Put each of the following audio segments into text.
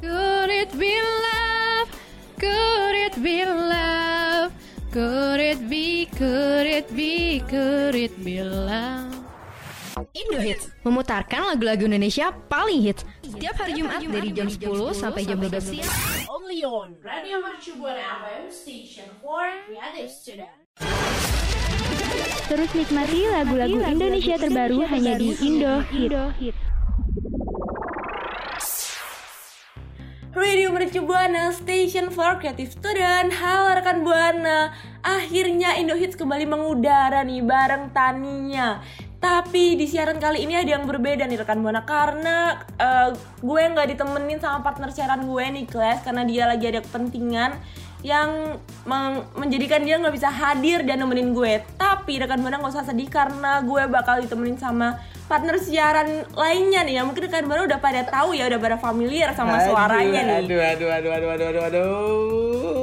Could it be love? Could it be love? Could it be, could it be, could it be love? Indo Hits memutarkan lagu-lagu Indonesia paling hits setiap hari Jumat dari jam 10 sampai jam 12 siang. only on Radio Mercu Buana FM Station for Creative Student Terus nikmati lagu-lagu Indonesia terbaru hanya di Indo Hit. Radio Mercu Buana Station for Creative Student. Halo rekan Buana. Akhirnya Indo Hits kembali mengudara nih bareng Taninya. Tapi di siaran kali ini ada yang berbeda nih rekan buana karena eh, gue nggak ditemenin sama partner siaran gue nih kelas karena dia lagi ada kepentingan yang menjadikan dia nggak bisa hadir dan nemenin gue. Tapi rekan buana nggak usah sedih karena gue bakal ditemenin sama partner siaran lainnya nih. Yang mungkin rekan buana udah pada tahu ya, udah pada familiar sama suaranya nih. Aduh, aduh, aduh, aduh, aduh, aduh, aduh.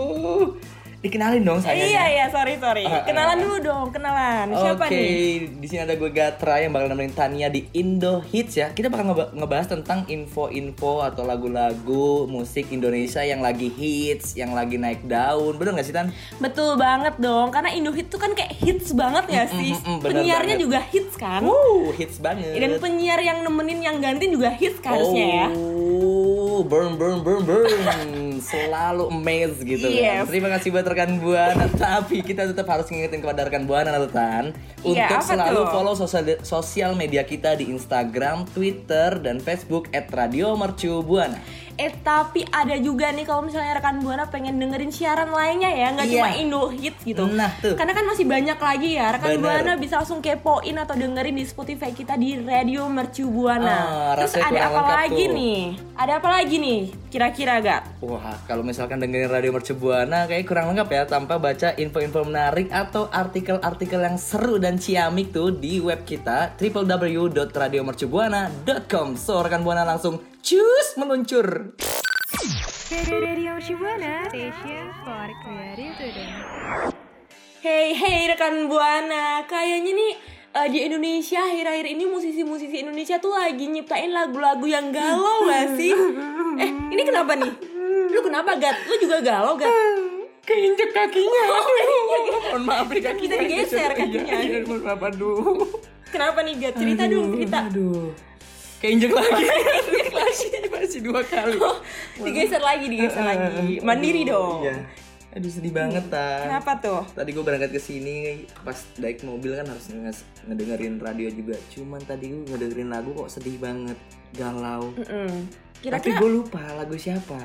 Dikenalin dong saya. Iya iya sorry sorry. Ah, ah, Kenalan ah. dulu dong kenalan. Siapa Oke, nih? di sini ada gue Gatra yang bakal nemenin Tania di Indo Hits ya. Kita bakal ngeba- ngebahas tentang info-info atau lagu-lagu musik Indonesia yang lagi hits, yang lagi naik daun. Bener gak sih Tan? Betul banget dong. Karena Indo Hit tuh kan kayak hits banget ya sih. mm, mm, Penyiarnya banget. juga hits kan. Wuh, hits banget. Dan penyiar yang nemenin yang gantiin juga hits kan harusnya ya. Oh, burn, burn, burn, burn. Selalu amazed gitu Yes. kan. Terima kasih buat rekan Buana. Tapi kita tetap harus ngingetin kepada rekan Buana Tan Iya, untuk selalu tuh? follow sosial, sosial media kita di Instagram, Twitter, dan Facebook @radiomercubuana. Eh tapi ada juga nih kalau misalnya rekan buana pengen dengerin siaran lainnya ya, nggak Iya. cuma Indo Hits gitu. Nah, tuh. Karena kan masih banyak lagi ya. Rekan Bener. buana bisa langsung kepoin atau dengerin di Spotify kita di Radio Mercu Buana. Ah, Terus ada apa lagi tuh. nih? Ada apa lagi nih? Kira-kira gak? Wah, kalau misalkan dengerin Radio Mercu Buana kayak kurang lengkap ya tanpa baca info-info menarik atau artikel-artikel yang seru dan ciamik tuh di web kita www.radiomercubuana.com. So, rekan Buana langsung cus meluncur. Hey hey rekan buana, kayaknya nih eh, di Indonesia akhir-akhir ini musisi-musisi Indonesia tuh lagi nyiptain lagu-lagu yang galau gak sih? Eh ini kenapa nih? Lu kenapa Gat? Lu juga galau Gat? Keinjek kakinya. Oh, Mohon maaf nih kakinya. Kita digeser kakinya. Iya, iya, mohon maaf aduh. Kenapa nih Gat? Cerita dong cerita. Aduh. Keinjek lagi. masih masih dua kali. Digeser lagi, digeser lagi. Mandiri dong. Iya. Aduh sedih banget ta. Kenapa tuh? Tadi gue berangkat ke sini pas naik mobil kan harus nge- ngedengerin radio juga. Cuman tadi gue ngedengerin lagu kok sedih banget, galau. Mm-mm. Tapi Kira-kira gue lupa lagu siapa.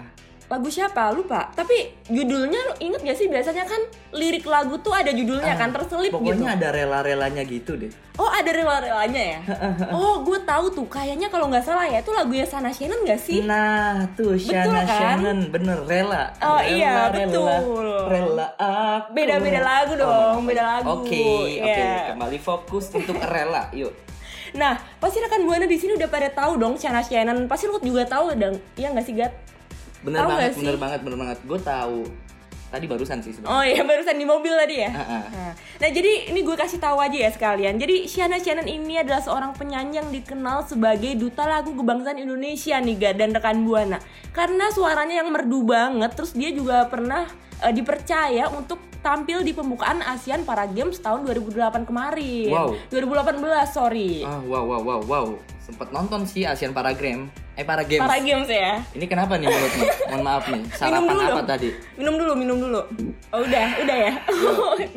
Lagu siapa? Lupa. Tapi judulnya lu inget gak sih? Biasanya kan lirik lagu tuh ada judulnya kan terselip Pokoknya gitu. ada rela-relanya gitu deh. Oh ada rela-relanya ya? oh gue tahu tuh kayaknya kalau nggak salah ya itu lagunya Sana Shannon gak sih? Nah tuh Shana kan? Shannon bener rela. Oh, Rela, iya, rela, betul. Rela. Beda-beda lagu dong, Oh, beda lagu. Oke oke Iya. kembali fokus untuk rela yuk. Nah pasti rekan buana di sini udah pada tahu dong Sana Shannon. Pasti lu juga tahu dong, iya nggak sih Gat? Bener Tahu banget bener banget bener banget. Gue tahu. Tadi barusan sih sebenarnya. Oh iya barusan di mobil tadi ya. Ah. Nah, Nah jadi ini gue kasih tahu aja ya sekalian. Jadi Shana Shannon ini adalah seorang penyanyi yang dikenal sebagai duta lagu kebangsaan Indonesia nih Gat dan rekan buana. Karena suaranya yang merdu banget, terus dia juga pernah eh, dipercaya untuk tampil di pembukaan ASEAN Para Games tahun 2008 kemarin. Wow. 2018 sorry. Ah, wow, wow, wow, wow. Sempet nonton sih Asian Para Game. Eh, Para Games. Para Games ya. Ini kenapa nih mulutnya? Mohon maaf nih. Sarapan dulu apa dong. tadi? Minum dulu, minum dulu. Oh udah, udah ya.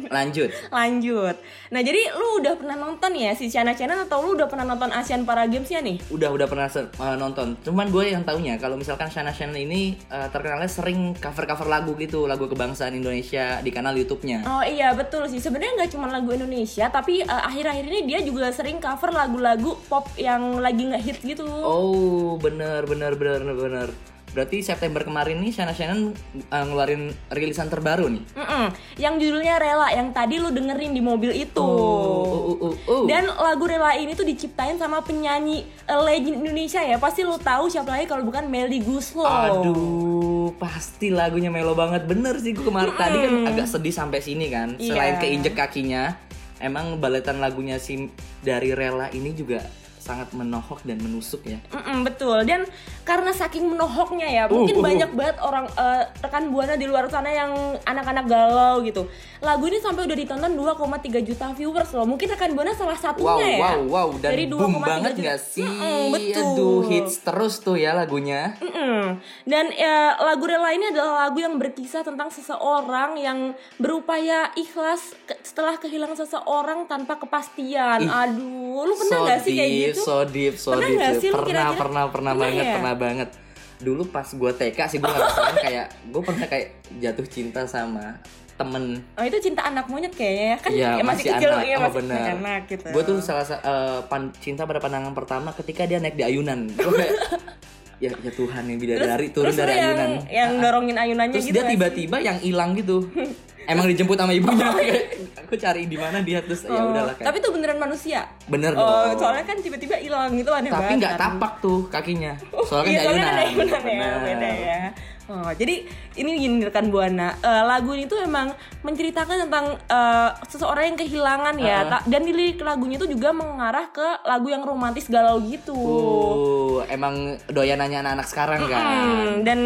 Lanjut. Lanjut. Nah jadi lu udah pernah nonton ya si Shana Shannon atau lu udah pernah nonton ASEAN Para Games ya nih? Udah udah pernah uh, nonton. Cuman gue yang taunya kalau misalkan Shana Shannon ini uh, terkenalnya sering cover-cover lagu gitu, lagu kebangsaan Indonesia di kanal YouTube-nya. Oh iya betul sih. Sebenarnya nggak cuma lagu Indonesia, tapi eh, akhir-akhir ini dia juga sering cover lagu-lagu pop yang lagi nge-hit gitu. Oh, bener bener bener bener. Berarti September kemarin nih Shana Shannon uh, ngeluarin rilisan terbaru nih. Mm-mm. Yang judulnya Rela yang tadi lu dengerin di mobil itu. Oh, oh, oh, oh. Dan lagu Rela ini tuh diciptain sama penyanyi eh, legend Indonesia ya. Pasti lu tahu siapa lagi kalau bukan Melly Guslo. Aduh, pasti lagunya melo banget. Bener sih gue kemarin tadi kan agak sedih sampai sini kan. Iya. Selain keinjek kakinya, emang baletan lagunya si dari Rela ini juga sangat menohok dan menusuk ya. Mm-mm, betul dan karena saking menohoknya ya mungkin Uh, uh, banyak banget orang eh, rekan buana di luar sana yang anak-anak galau gitu lagu ini sampai udah ditonton 2,3 juta viewers loh mungkin rekan buana salah Wow, satunya ya wow, wow dan Dari boom 2,3 banget juta. gak sih? Mm-mm, betul Aduh, hits terus tuh ya lagunya. Mm-mm. Dan ya, lagu Rela ini adalah lagu yang berkisah tentang seseorang yang berupaya ikhlas ke- setelah kehilangan seseorang tanpa kepastian. Ih, Aduh, lu pernah gak sih kayak deep, gitu? So deep, so Pernah deep. tuh. sih lu pernah, kira-kira? pernah, pernah Pernah banget, ya? pernah banget. Dulu pas gue TK sih gue ngerasain kayak gue pernah kayak jatuh cinta sama temen Oh itu cinta anak monyet kayaknya ya kan Iya, ya, masih, masih kecil anak. ya Oh, masih bener. anak gitu. Gue tuh salah sa- eh, pan- cinta pada pandangan pertama ketika dia naik di ayunan. Gue kayak ya, ya Tuhan yang bidadari turun terus dari yang, ayunan. yang Ah, ah. dorongin ayunannya Terus gitu dia tiba-tiba yang hilang gitu. Emang dijemput sama ibunya aku cari di mana dia terus ya Oh, udahlah kayak. Tapi itu beneran manusia. Bener Oh, dong. soalnya kan tiba-tiba hilang gitu aneh Tapi nggak tapak tuh kakinya. Soalnya Iya, kan di soalnya kan ayunan ya, Bener. beda ya. Oh, jadi ini gini rekan buana, Eh, lagu ini tuh emang menceritakan tentang eh, seseorang yang kehilangan ya. Ta- dan di lirik lagunya tuh juga mengarah ke lagu yang romantis galau gitu. Uh, emang doyanannya anak-anak sekarang kan. Hmm, dan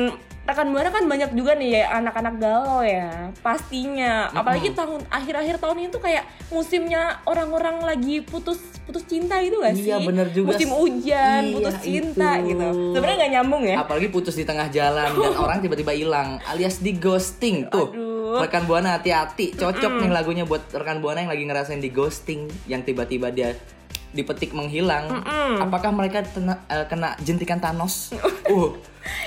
rekan buana kan banyak juga nih ya anak-anak galau ya pastinya apalagi tahun akhir-akhir tahun ini tuh kayak musimnya orang-orang lagi putus putus cinta gitu gak sih Iya, bener juga. musim hujan Iya, putus cinta itu. gitu sebenarnya nggak nyambung ya Apalagi putus di tengah jalan dan orang tiba-tiba hilang alias di ghosting tuh. Aduh. Rekan Buana hati-hati, cocok nih lagunya buat rekan Buana yang lagi ngerasain di ghosting yang tiba-tiba dia dipetik menghilang. Apakah mereka tena- eh, kena jentikan Thanos? uh,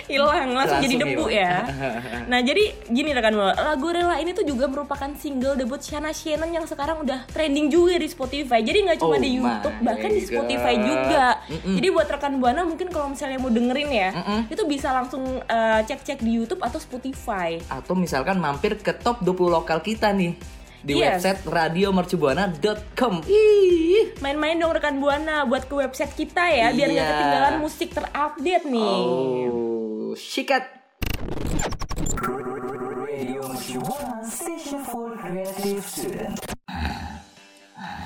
hilang langsung, jadi Langsung debu hilang. ya nah jadi gini rekan lagu Rela ini tuh juga merupakan single debut Shana Shannon yang sekarang udah trending juga di Spotify jadi nggak cuma Oh di YouTube bahkan di Spotify God. juga Mm-mm. jadi buat rekan buana mungkin kalau misalnya mau dengerin ya Mm-mm. itu bisa langsung eh, cek-cek di YouTube atau Spotify atau misalkan mampir ke top 20 lokal kita nih di Yes. website radiomercubuana.com. Ih. main-main dong rekan buana buat ke website kita ya biar nggak Iya. ketinggalan musik terupdate nih Oh, sikat.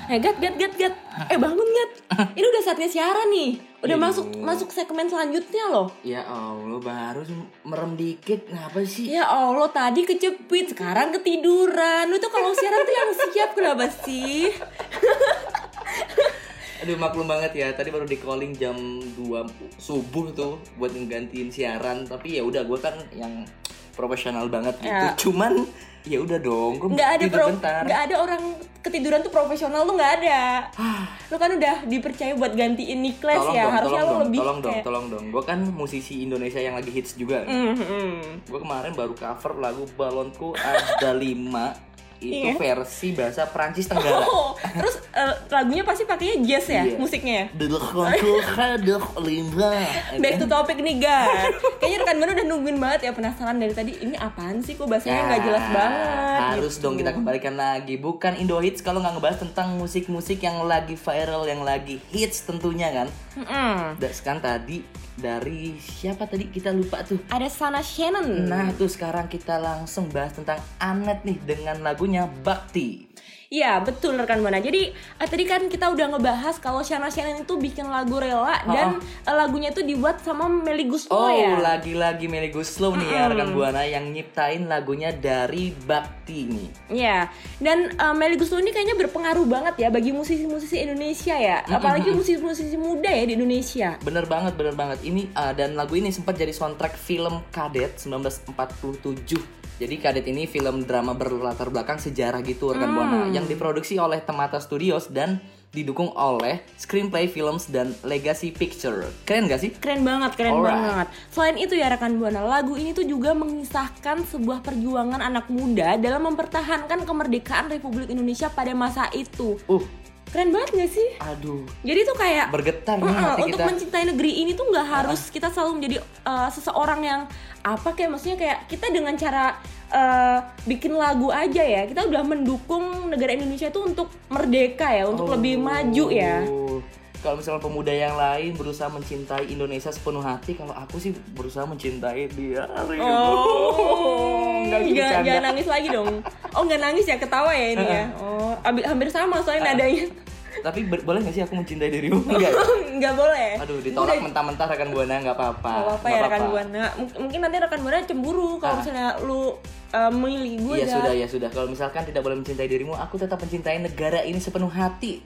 Eh gat gat gat gat Eh bangun gat Ini udah saatnya siaran nih Udah Iya masuk masuk segmen selanjutnya loh Ya Allah, baru merem dikit. Ngapa sih? Ya Allah tadi kecepit Sekarang ketiduran Lu tuh kalau siaran tuh yang siap Kenapa sih? Aduh maklum banget ya. Tadi baru di calling jam 2 subuh tuh buat nggantiin siaran. Tapi ya udah gue kan yang profesional banget gitu. Ya. Cuman ya udah dong, gue Nggak ada pro, bentar. nggak ada orang ketiduran tuh profesional tuh nggak ada. Lu kan udah dipercaya buat gantiin Niklas Tolong ya dong, Harusnya lu dong, lebih tolong dong, kayak- tolong dong. Gue kan musisi Indonesia yang lagi hits juga. Mhm. Gue kemarin baru cover lagu Balonku ada 5 itu Iya. versi bahasa Prancis Tenggara. Oh, terus eh, lagunya pasti pakainya jazz ya Iya. musiknya ya? Balonku ada 5. Back to topic nih Gar Kayaknya rekan Manu udah nungguin banget ya penasaran dari tadi Ini apaan sih kok bahasanya nggak jelas banget Ya, Harus gitu. dong kita kembalikan lagi. Bukan Indo Hits kalau nggak ngebahas tentang musik-musik yang lagi viral, yang lagi hits tentunya kan. Mm-mm. Dan sekarang tadi dari siapa tadi kita lupa tuh. Ada Sana Shannon Nah tuh sekarang kita langsung bahas tentang Anet nih dengan lagunya Bakti. Iya betul rekan Buana. Jadi eh, tadi kan kita udah ngebahas kalau Shana Shannon itu bikin lagu rela dan eh, lagunya itu dibuat sama Melly Guslo Oh ya. lagi-lagi Melly Guslow nih ya rekan buana yang nyiptain lagunya dari Bakti nih. Iya. Dan eh, Melly Guslo ini kayaknya berpengaruh banget ya bagi musisi-musisi Indonesia ya. Apalagi musisi-musisi muda ya di Indonesia. Bener banget, bener banget. Ini uh, dan lagu ini sempat jadi soundtrack film Kadet 1947. Jadi Kadet ini film drama berlatar belakang sejarah gitu rekan buana yang diproduksi oleh Temata Studios dan didukung oleh Screenplay Films dan Legacy Picture. Keren gak sih? Keren banget, keren Alright. banget. Selain itu ya rekan Buana, lagu ini tuh juga mengisahkan sebuah perjuangan anak muda dalam mempertahankan kemerdekaan Republik Indonesia pada masa itu. Uh, Keren banget gak sih? Aduh, Jadi tuh kayak bergetar nih Heeh, hati untuk kita. mencintai negeri ini tuh nggak harus kita selalu menjadi uh, seseorang yang apa kayak maksudnya kayak kita dengan cara uh, bikin lagu aja ya kita udah mendukung negara Indonesia itu untuk merdeka ya untuk lebih maju ya Oh. Kalau misalnya pemuda yang lain berusaha mencintai Indonesia sepenuh hati, kalau aku sih berusaha mencintai dia. Oh, Nggak jangan, nangis lagi dong. Oh nggak nangis ya ketawa ya ini ya. Oh hampir sama soalnya nadanya. Tapi boleh gak sih aku mencintai dirimu? Enggak. ya? Nggak boleh. Aduh, ditolak mentah-mentah rekan buana nggak apa-apa. Gak apa-apa ya Nggak rekan buana. M- mungkin nanti rekan buana cemburu kalau Ah. misalnya lu uh, memilih gue Iya sudah ya sudah. Kalau misalkan tidak boleh mencintai dirimu, aku tetap mencintai negara ini sepenuh hati.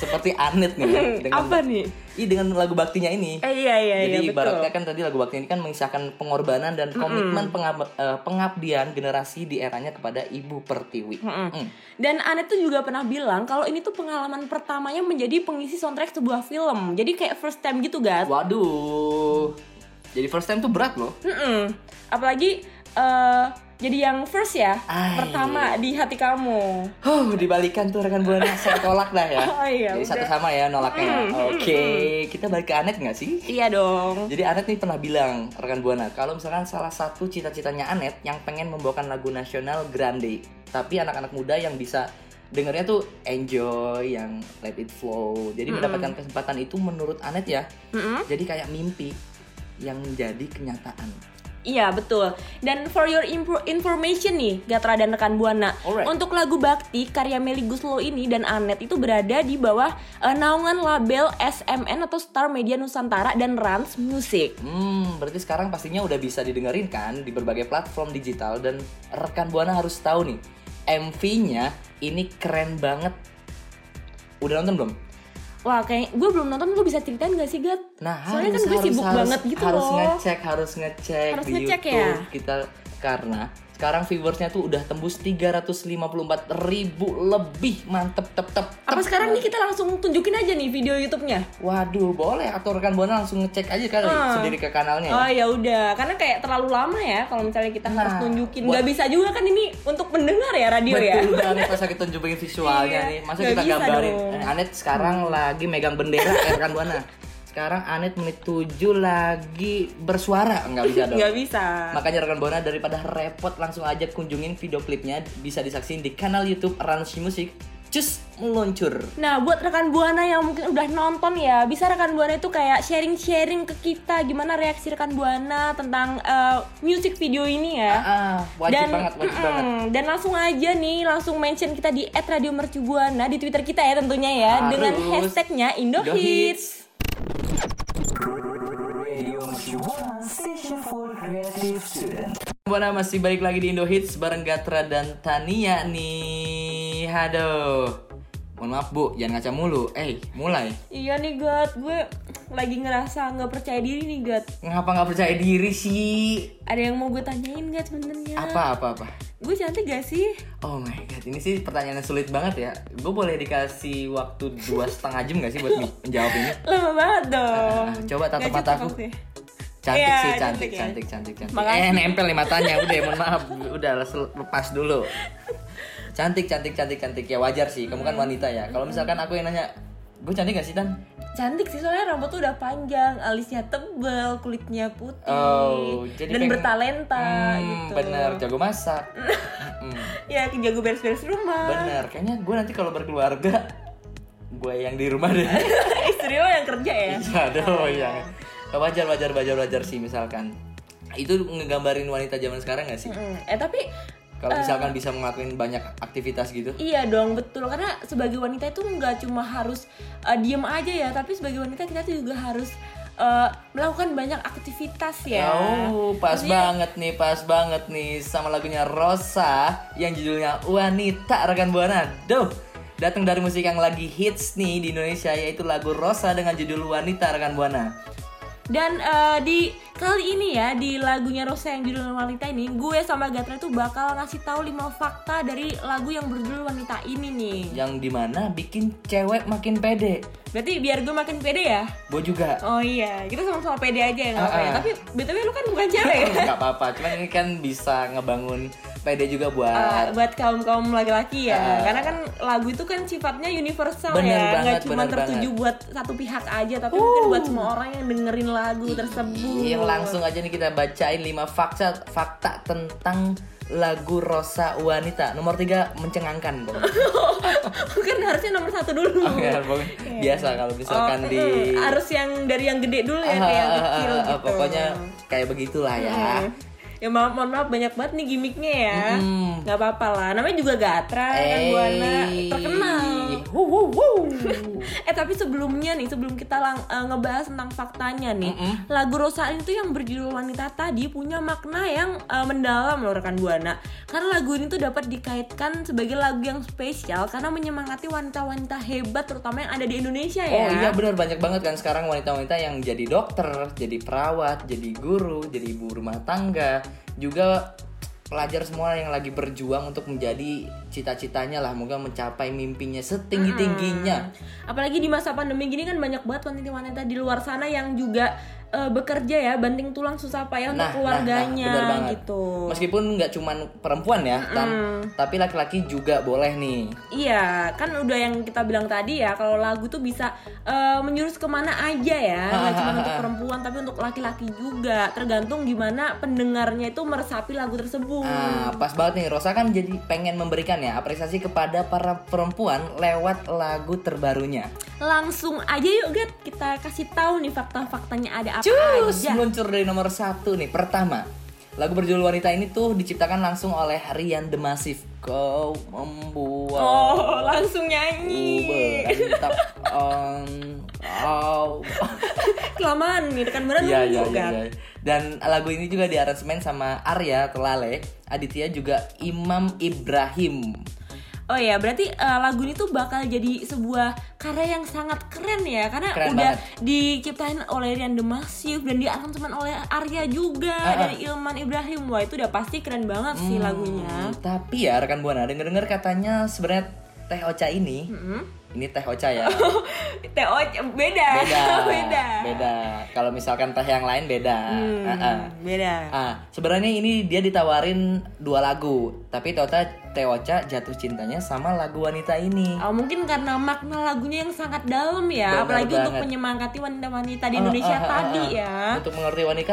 Seperti Anet nih. ya, dengan, Apa nih? Iya dengan lagu baktinya ini. Eh, iya iya Jadi iya betul. ibaratnya kan tadi lagu bakti ini kan mengisahkan pengorbanan dan komitmen pengab- eh, pengabdian generasi di eranya kepada Ibu Pertiwi. Mm. Dan Anet tuh juga pernah bilang kalau ini tuh pengalaman pertamanya menjadi pengisi soundtrack sebuah film. Jadi kayak first time gitu, guys. Waduh. Jadi first time tuh berat loh. Mm-mm. Apalagi eh, jadi yang first ya, Ay. pertama di hati kamu. Huh, dibalikan tuh rekan buana saya tolak dah ya. Oh, iya, Jadi satu udah. sama ya nolaknya. Oke, kita balik ke Anet nggak sih? Iya dong. Jadi Anet nih pernah bilang rekan buana kalau misalkan salah satu cita-citanya Anet yang pengen membawakan lagu nasional grande, tapi anak-anak muda yang bisa dengernya tuh enjoy, yang let it flow. Jadi mendapatkan kesempatan itu menurut Anet ya, Mm-mm. jadi kayak mimpi yang menjadi kenyataan. Iya betul. Dan for your info- information nih, Gatra dan rekan buana, Alright. untuk lagu Bakti karya Meli Guslo ini dan Anet itu berada di bawah eh, naungan label SMN atau Star Media Nusantara dan Rans Music. Hmm, berarti sekarang pastinya udah bisa didengerin kan di berbagai platform digital dan rekan buana harus tahu nih, MV-nya ini keren banget. Udah nonton belum? Wah, kayak gue belum nonton, gue bisa ceritain gak sih, Gat? Nah, Soalnya harus, kan gue harus, sibuk harus, banget gitu harus loh. ngecek, harus ngecek Harus di ngecek ya? YouTube kita karena sekarang viewersnya tuh udah tembus 354 ribu lebih mantep tep tep. Apa sekarang nih kita langsung tunjukin aja nih video YouTube-nya? Waduh, boleh atau rekan buana langsung ngecek aja kali Ah. sendiri ke kanalnya. Oh ya. ya udah, karena kayak terlalu lama ya kalau misalnya kita harus Nah, tunjukin. buat- Nggak bisa juga kan ini untuk pendengar ya radio ya. Betul banget pas kita tunjukin visualnya Iya, nih. Masa kita gambarin. dong. Eh, Anet sekarang lagi megang bendera ya rekan buana. Sekarang Anet menit 7 lagi bersuara. Enggak bisa dong. Nggak bisa. Makanya rekan Buana daripada repot langsung aja kunjungin video klipnya bisa disaksikan di kanal YouTube Ransi Musik. Cus meluncur. Nah, buat rekan Buana yang mungkin udah nonton ya, bisa rekan Buana itu kayak sharing-sharing ke kita gimana reaksi rekan Buana tentang eh, music video ini ya. Ah, wajib banget, wajib mm-mm, banget. dan langsung aja nih, langsung mention kita di @radiomercubuana di Twitter kita ya tentunya ya, Harus. dengan hashtagnya Indohits. Indohits. Buana masih balik lagi di Indo Hits bareng Gatra dan Tania nih. Aduh. Mohon maaf Bu, jangan ngaca mulu. Eh, mulai. Iya nih Gat, gue lagi ngerasa nggak percaya diri nih Gat. Ngapa nggak percaya diri sih? Ada yang mau gue tanyain Gat sebenarnya. Apa apa apa? Gue cantik gak sih? Oh my god, ini sih pertanyaan yang sulit banget ya. Gue boleh dikasih waktu dua setengah jam gak sih buat menjawab ini? Lama banget dong. Ah, coba tatap mataku. Cantik Iya, sih, cantik, cantik ya. cantik, cantik, cantik. Makasih. Eh, nempel nih matanya. Udah, mohon maaf. Udah, lepas dulu. Cantik, cantik, cantik, cantik. Ya wajar sih, kamu kan wanita ya. Kalau misalkan aku yang nanya, gue cantik gak sih, Tan? Cantik sih soalnya rambut tuh udah panjang, alisnya tebel, kulitnya putih, Oh, jadi dan pengen- bertalenta Hmm, gitu. Bener, jago masak. Hmm, Ya, jago beres-beres rumah. bener, kayaknya gue nanti kalau berkeluarga, gue yang di rumah deh. Istri lo yang kerja ya? Iya, aduh, yang wajar, wajar, wajar, wajar sih misalkan. Itu ngegambarin wanita zaman sekarang gak sih? Mm, Eh tapi Kalau misalkan bisa ngelakuin banyak aktivitas gitu. iya dong betul karena sebagai wanita itu nggak cuma harus uh, diem aja ya, tapi sebagai wanita kita tuh juga harus uh, melakukan banyak aktivitas ya. Oh, pas Maksudnya- banget nih, pas banget nih sama lagunya Rosa yang judulnya Wanita rekan Buana. Duh, datang dari musik yang lagi hits nih di Indonesia yaitu lagu Rosa dengan judul Wanita rekan Buana. Dan eh, di kali ini ya di lagunya Rosa yang judul Wanita ini, gue sama Gatra tuh bakal ngasih tahu 5 fakta dari lagu yang berjudul Wanita ini nih. Yang di mana bikin cewek makin pede. Berarti biar gue makin pede ya? Gue juga. Oh iya, kita sama-sama pede aja ya nggak apa-apa ya. Ah, ah. Tapi btw lu kan bukan cewek ya? Gak apa-apa, cuman ini kan bisa ngebangun pede juga buat Uh, buat kaum kaum laki-laki ya, Ah. karena kan lagu itu kan sifatnya universal ya, nggak banget, cuma bener tertuju banget. buat satu pihak aja, tapi mungkin buat semua orang yang dengerin lagu tersebut. Iya, langsung aja nih kita bacain 5 fakta fakta tentang lagu Rosa Wanita. Nomor 3 mencengangkan, harusnya nomor satu dulu. Oh, ya, Bang. Biasa kalau misalkan Oh, di harus yang dari yang gede dulu ya, yang Ah, ah, kecil ah, gitu. Pokoknya kayak begitulah ya. Hmm. Ya maaf, mohon maaf banyak banget nih gimmicknya ya. Mm. Nggak apa-apa lah. Namanya juga Gatra kan Buana terkenal. Hu, hu, hu. eh tapi sebelumnya nih, sebelum kita lang- eh, ngebahas tentang faktanya nih, lagu Rosaline itu yang berjudul Wanita tadi punya makna yang eh, mendalam loh rekan Buana. Karena lagu ini tuh dapat dikaitkan sebagai lagu yang spesial karena menyemangati wanita-wanita hebat terutama yang ada di Indonesia ya. Oh iya benar banyak banget kan sekarang wanita-wanita yang jadi dokter, jadi perawat, jadi guru, jadi ibu rumah tangga, juga pelajar semua yang lagi berjuang untuk menjadi cita-citanya lah, moga mencapai mimpinya setinggi tingginya. Apalagi di masa pandemi gini kan banyak banget wanita-wanita di luar sana yang juga eh, bekerja ya, banting tulang susah payah untuk keluarganya bener banget. gitu. Meskipun nggak cuman perempuan ya, Tan, tapi laki-laki juga boleh nih. Iya, kan udah yang kita bilang tadi ya, kalau lagu tuh bisa eh, menjurus ke mana aja ya, nggak cuma untuk perempuan tapi untuk laki-laki juga. Tergantung gimana pendengarnya itu meresapi lagu tersebut. Nah, pas banget nih Rosa kan jadi pengen memberikan ya apresiasi kepada para perempuan lewat lagu terbarunya. Langsung aja yuk, Gat, kita kasih tahu nih fakta-faktanya ada apa Cus, aja. meluncur dari nomor satu nih. Pertama, lagu berjudul Wanita ini tuh diciptakan langsung oleh Rian The Massive. Kau membuat Oh, langsung nyanyi. berantak on oh. Kelamaan nih, bener Iya, nunggu, iya, iya, Gat. iya. Dan lagu ini juga diaransemen sama Arya Telale, Aditya juga Imam Ibrahim. Oh ya, berarti eh, lagu ini tuh bakal jadi sebuah karya yang sangat keren ya, karena Keren udah banget. diciptain oleh Rian The Massive dan diaransemen oleh Arya juga Ah, ah. dan Ilman Ibrahim. Wah itu udah pasti keren banget sih Hmm, lagunya. Tapi ya rekan buana denger-denger katanya sebenarnya Teh Ocha ini, ini Teh Ocha ya. Teo beda, beda beda, beda kalau misalkan teh yang lain beda Hmm, Ah, ah. beda. Ah, sebenarnya ini dia ditawarin dua lagu tapi ternyata Teocha jatuh cintanya sama lagu wanita ini Oh, mungkin karena makna lagunya yang sangat dalam ya, Benar apalagi untuk banget. menyemangati wanita-wanita di Indonesia ah, ah, tadi ah. ya. untuk mengerti wanita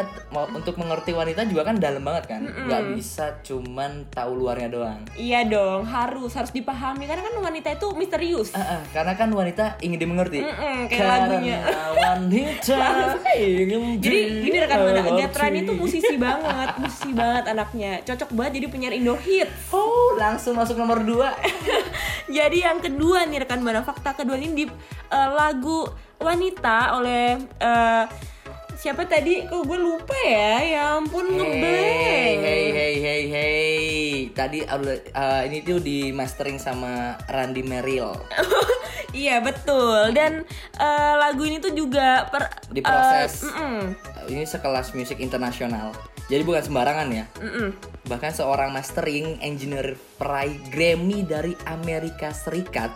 untuk mengerti wanita juga kan dalam banget kan nggak bisa cuman tahu luarnya doang Iya dong, harus harus dipahami karena kan wanita itu misterius. Ah, ah, karena kan wanita ingin dimengerti Mm-mm, kayak Karena lagunya. wanita ingin Jadi gini rekan dimengerti. Gatran itu musisi banget, musisi banget anaknya. Cocok banget jadi penyiar Indo Hits. oh langsung masuk nomor dua Jadi yang kedua nih rekan buana, fakta kedua ini di eh, lagu Wanita oleh eh, siapa tadi? Kok gue lupa ya? Ya ampun Hey, ngeblank. hey, hey, hey, hey. Tadi uh, ini tuh di mastering sama Randy Merrill. Iya betul. Dan eh, lagu ini tuh juga per Diproses. eh, mm-mm, Ini sekelas musik internasional. Jadi bukan sembarangan ya. mm-mm. Bahkan seorang mastering engineer peraih Grammy dari Amerika Serikat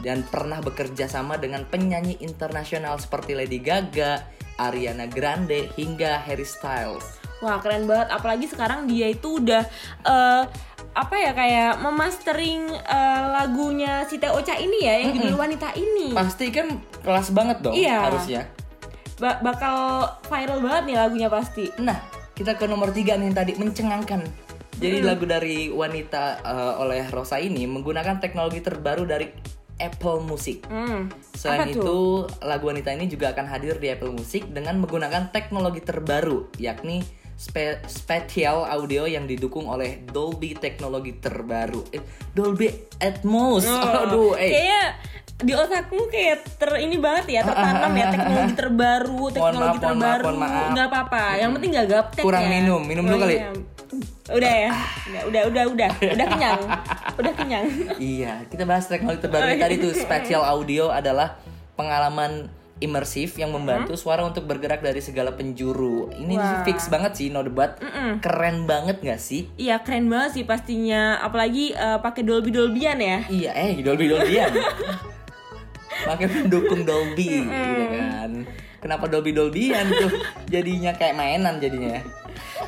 dan pernah bekerja sama dengan penyanyi internasional seperti Lady Gaga, Ariana Grande hingga Harry Styles. Wah keren banget. Apalagi sekarang dia itu udah eh, apa ya kayak memastering eh, lagunya si Teh Ocha ini ya yang judul Wanita ini. Pasti kan kelas banget dong Iya. harusnya. Ba- bakal viral banget nih lagunya pasti. Nah, kita ke nomor tiga nih yang tadi mencengangkan. Jadi lagu dari wanita eh, oleh Rosa ini menggunakan teknologi terbaru dari Apple Music. Hmm. Selain itu, tuh? lagu wanita ini juga akan hadir di Apple Music dengan menggunakan teknologi terbaru, yakni spe- spatial audio yang didukung oleh Dolby teknologi terbaru. Eh, Dolby Atmos. Aduh, eh. Kayaknya di otakmu kayak ter ini banget ya tertanam ya teknologi terbaru teknologi maaf, mohon maaf, terbaru mohon maaf. nggak apa-apa yang penting nggak gaptek Kurang ya. minum, minum dulu Oh, kali. iya. Udah ya udah udah udah udah udah kenyang udah kenyang Iya, kita bahas teknologi terbaru Oh, iya. tadi tuh spatial audio adalah pengalaman imersif yang Hmm? membantu suara untuk bergerak dari segala penjuru. Ini Wah. fix banget sih, no debat. Keren banget gak sih? Iya keren banget sih pastinya apalagi eh, pakai Dolby Dolbyan ya Iya, eh Dolby Dolbyan. Pakai pendukung Dolby, gitu kan. Kenapa Dolby Dolbyan tuh? Jadinya kayak mainan jadinya.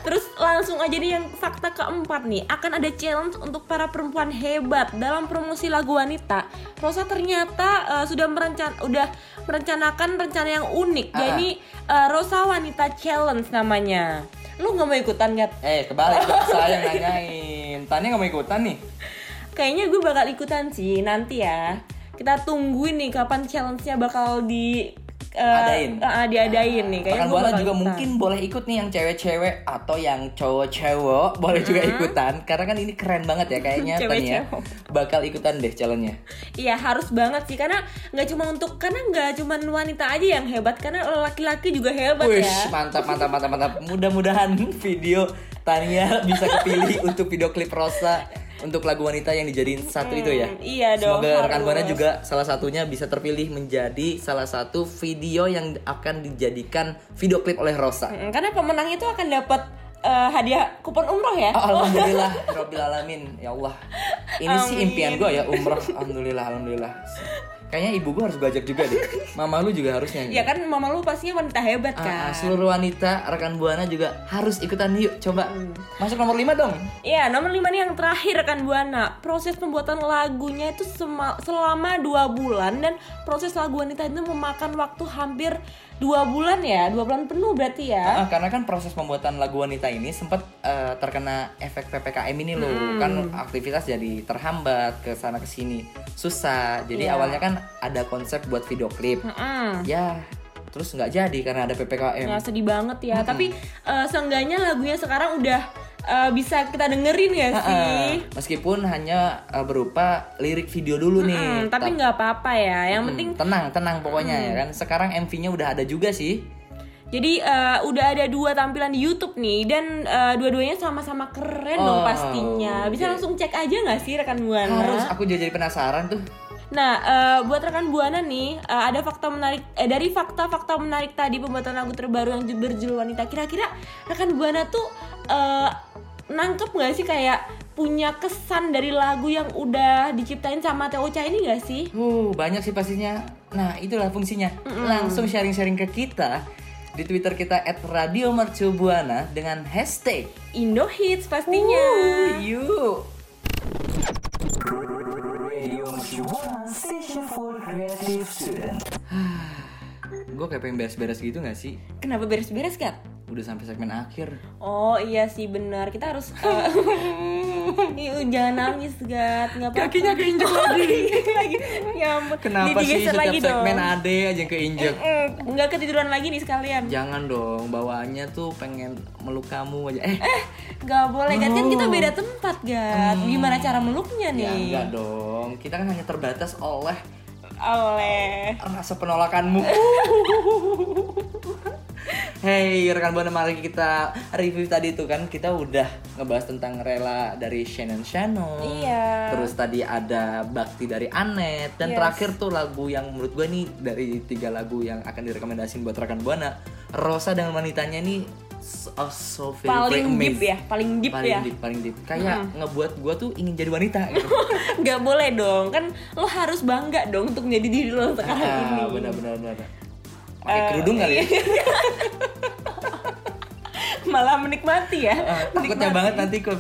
Terus langsung aja nih yang fakta keempat nih Akan ada challenge untuk para perempuan hebat Dalam promosi lagu wanita Rosa ternyata eh, sudah merencan udah merencanakan rencana yang unik Ah. Jadi eh, Rosa Wanita Challenge namanya Lu gak mau ikutan Gat? Eh kebalik dong, saya yang nanyain. Tania nggak mau ikutan nih. Kayaknya gue bakal ikutan sih nanti ya Kita tungguin nih kapan challenge-nya bakal di eh, Adain. eh, diadain nih Kayaknya gue Buana bakal juga ikutan. mungkin boleh ikut nih yang cewek-cewek atau yang cowok-cowok boleh juga ikutan karena kan ini keren banget ya kayaknya Cewek-cewek. bakal ikutan deh challenge-nya. Iya harus banget sih karena nggak cuma untuk karena nggak cuma wanita aja yang hebat karena laki-laki juga hebat Wih, ya. mantap mantap mantap mantap. Mudah-mudahan video Tania bisa kepilih untuk video klip Rosa untuk lagu wanita yang dijadiin satu itu ya. iya dong, Semoga rekan. Buana juga salah satunya bisa terpilih menjadi salah satu video yang akan dijadikan video klip oleh Rosa. Mm, Karena pemenang itu akan dapat eh, hadiah kupon umroh ya. Oh, alhamdulillah, Robbil alamin, ya Allah. Ini sih Amin. impian gue ya umroh, alhamdulillah, alhamdulillah. Kayaknya ibu gue harus gue ajak juga deh. Mama lu juga harus nyanyi. Ya kan mama lu pastinya wanita hebat Ah, kan. ah, seluruh wanita rekan buana juga harus ikutan yuk coba masuk nomor 5 dong Iya, nomor 5 nih yang terakhir kan Buana. Proses pembuatan lagunya itu selama dua bulan dan proses lagu wanita itu memakan waktu hampir dua bulan ya, dua bulan penuh berarti ya. Ah, karena kan proses pembuatan lagu wanita ini sempat eh, terkena efek ppkm ini loh kan aktivitas jadi terhambat ke sana ke sini susah jadi Iya. awalnya kan ada konsep buat video klip Mm-mm. ya terus nggak jadi karena ada ppkm Ya sedih banget ya. Tapi eh, seenggaknya lagunya sekarang udah eh, bisa kita dengerin ya sih. meskipun hanya eh, berupa lirik video dulu nih Hmm, tapi Tap- nggak apa-apa ya. Yang Hmm, penting tenang tenang pokoknya ya kan sekarang MV-nya udah ada juga sih jadi eh, udah ada dua tampilan di YouTube nih dan eh, dua-duanya sama-sama keren dong Oh, pastinya. Bisa oke. langsung cek aja nggak sih rekan buana? harus aku jadi penasaran tuh Nah, eh, buat rekan buana nih, eh, ada fakta menarik eh, dari fakta-fakta menarik tadi pembuatan lagu terbaru yang berjudul wanita. Kira-kira rekan buana tuh eh, nangkep nggak sih kayak punya kesan dari lagu yang udah diciptain sama Ocha ini gak sih? Uh, banyak sih pastinya. Nah, itulah fungsinya. Langsung sharing-sharing ke kita di Twitter kita @radiomercubuana dengan hashtag Indo Hits pastinya. Uh, yuk. Gue kayak pengen beres-beres gitu gak sih? Kenapa beres-beres kan? Udah sampai segmen akhir. Oh iya sih benar. Kita harus eh, Ih, jangan nangis, Gat. Nggak apa-apa. Kakinya keinjek lagi. lagi. Ya ampun. Kenapa sih setiap lagi segmen dong. ade aja keinjek? Mm, Nggak ketiduran lagi nih sekalian. Jangan dong, bawaannya tuh pengen meluk kamu aja. Eh, Gak boleh, Gat. Kan kita beda tempat, Gat. Gimana cara meluknya nih? ya enggak dong. Kita kan hanya terbatas oleh Oleh. rasa penolakanmu. Hey rekan buana mari kita review tadi tuh kan kita udah ngebahas tentang rela dari Shannon Shannon. Iya. Terus tadi ada Bakti dari Anet dan Yes. terakhir tuh lagu yang menurut gue nih dari tiga lagu yang akan direkomendasiin buat rekan buana Rosa dengan wanitanya nih oh, so very, Paling deep ya, paling deep paling ya. deep, paling deep. Kayak ngebuat gue tuh ingin jadi wanita gitu. Boleh dong. Kan lo harus bangga dong untuk menjadi diri lo sekarang ini. ah, benar-benar benar. Pakai kerudung kali ya. Malah menikmati ya. Ah, takutnya banget nanti kalau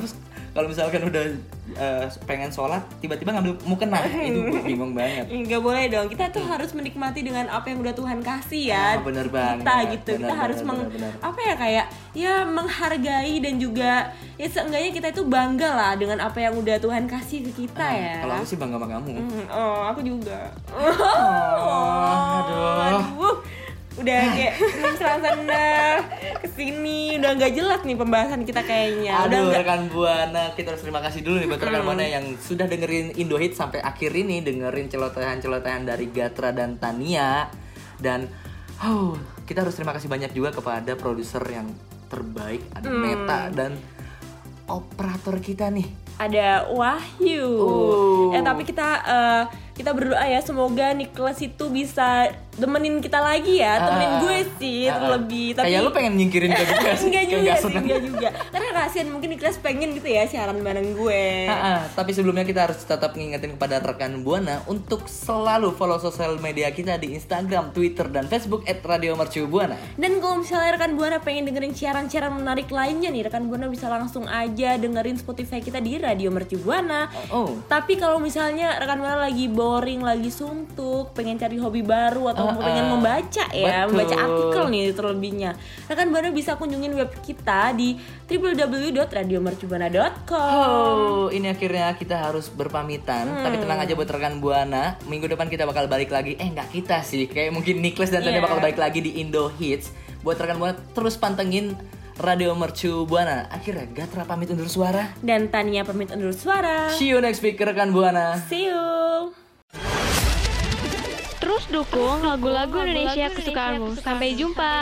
kalau misalkan udah eh, pengen sholat tiba-tiba ngambil mukena itu bingung banget Nggak boleh dong. Kita tuh harus menikmati dengan apa yang udah Tuhan kasih ya. Ah, bener banget. Kita gitu. Bener, kita harus bener, meng, bener, bener. apa ya kayak ya menghargai dan juga ya seenggaknya kita itu bangga lah dengan apa yang udah Tuhan kasih ke kita ya. kalau aku sih bangga sama kamu Hmm, oh, aku juga. oh, aduh Aduh. Udah kayak serang sana ke sini udah nggak jelas nih pembahasan kita kayaknya. udah Aduh nggak rekan buana kita harus terima kasih dulu nih buat rekan buana yang sudah dengerin Indo Hit sampai akhir ini dengerin celotehan-celotehan dari Gatra dan Tania dan oh kita harus terima kasih banyak juga kepada produser yang terbaik ada Meta dan operator kita nih ada Wahyu. Oh. Eh tapi kita eh, kita berdoa ya semoga Nicholas itu bisa demenin kita lagi ya, temenin Ah, gue sih ah. terlebih. Tapi Kayak lu pengen nyingkirin gue juga sih. enggak juga sih, enggak juga. Karena kasihan mungkin Nicholas pengen gitu ya siaran bareng gue. Ah, ah. Tapi sebelumnya kita harus tetap ngingetin kepada rekan Buana untuk selalu follow sosial media kita di Instagram, Twitter, dan Facebook @radiomercubuana. Dan kalau misalnya rekan Buana pengen dengerin siaran-siaran menarik lainnya nih, rekan Buana bisa langsung aja dengerin Spotify kita di Radio Mercu Buana. Oh, Tapi kalau misalnya rekan Buana lagi boring, lagi suntuk, pengen cari hobi baru atau Ah, pengen ah. membaca ya, Betul. membaca artikel nih terlebihnya. Rekan Buana bisa kunjungin web kita di www.radiomercubuana.com. Oh, ini akhirnya kita harus berpamitan. Hmm. Tapi tenang aja buat rekan Buana, minggu depan kita bakal balik lagi. Eh, nggak kita sih, kayak mungkin Nicholas dan Tania Iya. bakal balik lagi di Indo Hits. Buat rekan Buana terus pantengin Radio Mercu Buana. Akhirnya Gatra pamit undur suara. Dan Tania pamit undur suara. See you next week rekan Buana. See you. Terus dukung lagu-lagu Indonesia kesukaanmu. Sampai jumpa.